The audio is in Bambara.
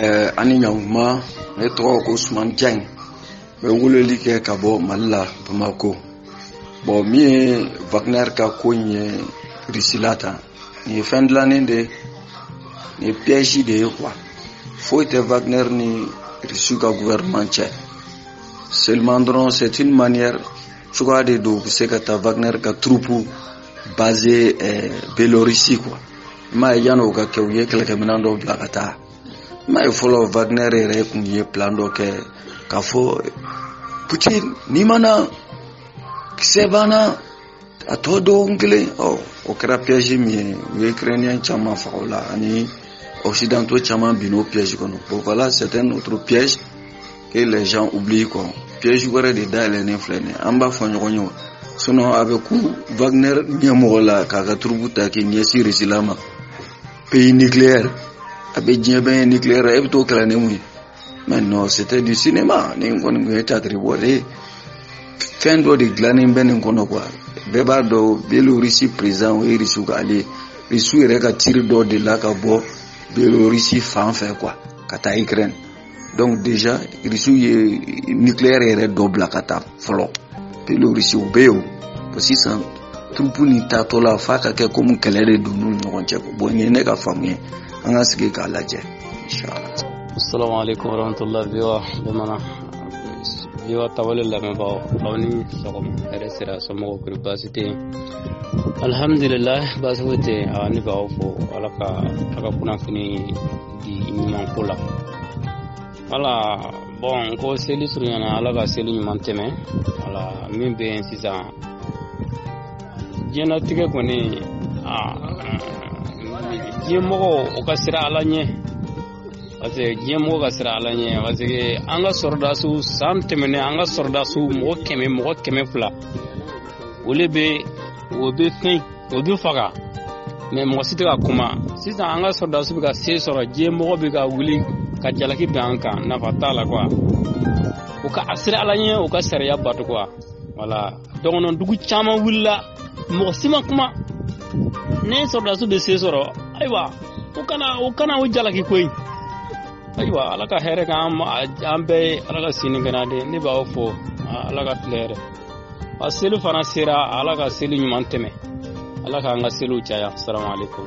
Ɛɛ an ni ɲakuma ne tɔgɔ ko suman ja in bɛ weleli kɛ ka bɔ mali la bamakɔ bɔn min ye wagɛ ka ko in ye prisila ta nin ye fɛn dilannen de ye nin ye piège de ye quoi foyi tɛ Wagner ni Russie ka gouvernement cɛ seulement dɔrɔn c'est une manière cogoya de don u bɛ se ka taa Wagner ka troupe basée eh, Biélorussie quoi i m'a ye yan'o ka kɛ u ye kɛlɛkɛminɛn dɔw bila ka taa i m'a ye fɔlɔ Wagner yɛrɛ tun ye plan dɔ kɛ k'a fɔ Poutine n'i mana kisɛ banna a tɔ dɔgɔkun kelen ɔ o kɛra piège min ye u ye ukrainien caman faga o la ani occidentaux caman binna o piège kɔnɔ bon voilà c'est un autre piège que les gens oublient quoi piège wɛrɛ de dayɛlɛnnen filɛ nin ye an b'a fɔ ɲɔgɔn ye wa sinon a bɛ ku wagner ɲɛmɔgɔ la k'a ka turubu ta k'i ɲɛsin rusila ma pays nucléaire a bɛ diɲɛ bɛɛ ye nucléaire e bɛ t'o kalan ni mun ye Mais non, c'était du cinéma. Ni kɔni kun ye théâtre bɔ de ye. Fɛn dɔ de dilannen bɛ nin kɔnɔ quoi. Bɛɛ b'a dɔn Biélorussie président o ye Russie ka ale ye. Russie yɛrɛ ka tir dɔ de la ka bɔ Biélorussie fan fɛ quoi ka taa Ukraine. Donc déjà Russie ye nucléaire yɛrɛ dɔ bila ka taa. fɔlɔ pelorisiw bɛ yen o sisan turupu ni taatɔla f'a ka kɛ komi kɛlɛ de don n'u ɲɔgɔn cɛ bɔn nin ye ne ka faamu ye an ka sigi k'a lajɛ inshallah assalamu alaikum warahmatullahi biwa bamanan biwa tawale lamɛnbaaw aw ni sɔgɔma hɛrɛ sira somɔgɔw kori baasi tɛ yen alhamdulillah baasi foyi tɛ yen aw ni b'aw fo ala ka a ka kunnafoni di ɲuman ko la wala bɔn ko seli surunyana ala ka seli ɲuman tɛmɛ wala min bɛ yen sisan diɲɛlatigɛ kɔni diɲɛmɔgɔ o ka sira ala ɲɛ parce que diɲɛmɔgɔ ka sira ala ɲɛ parce que an ka sɔrɔdasiw san tɛmɛnen an ka sɔrɔdasiw mɔgɔ kɛmɛ mɔgɔ kɛmɛ fila o de bɛ o bɛ fɛn o dun faga mɛ mɔgɔ si tɛ ka kuma sisan an ka sɔrɔdasi bɛ ka se sɔrɔ diɲɛ mɔgɔ bɛ ka wuli ka jalaki bɛn an kan nafa t'a la kuwa u ka a sira ala ɲɛ u ka sariya bato kuwa wala dɔgɔnɔ dugu caman wulila mɔgɔ si ma kuma ne sɔrɔdasi bɛ se sɔrɔ ayiwa u kana u kana u jalaki koyi ayiwa ala ka hɛrɛ kan an bɛɛ ye ala ka sini kɛnɛ de ne b'aw fɔ ala ka tile yɛrɛ a seli fana sera ala ka seli ɲuman tɛmɛ ala k'an ka seliw caya salamu alaikum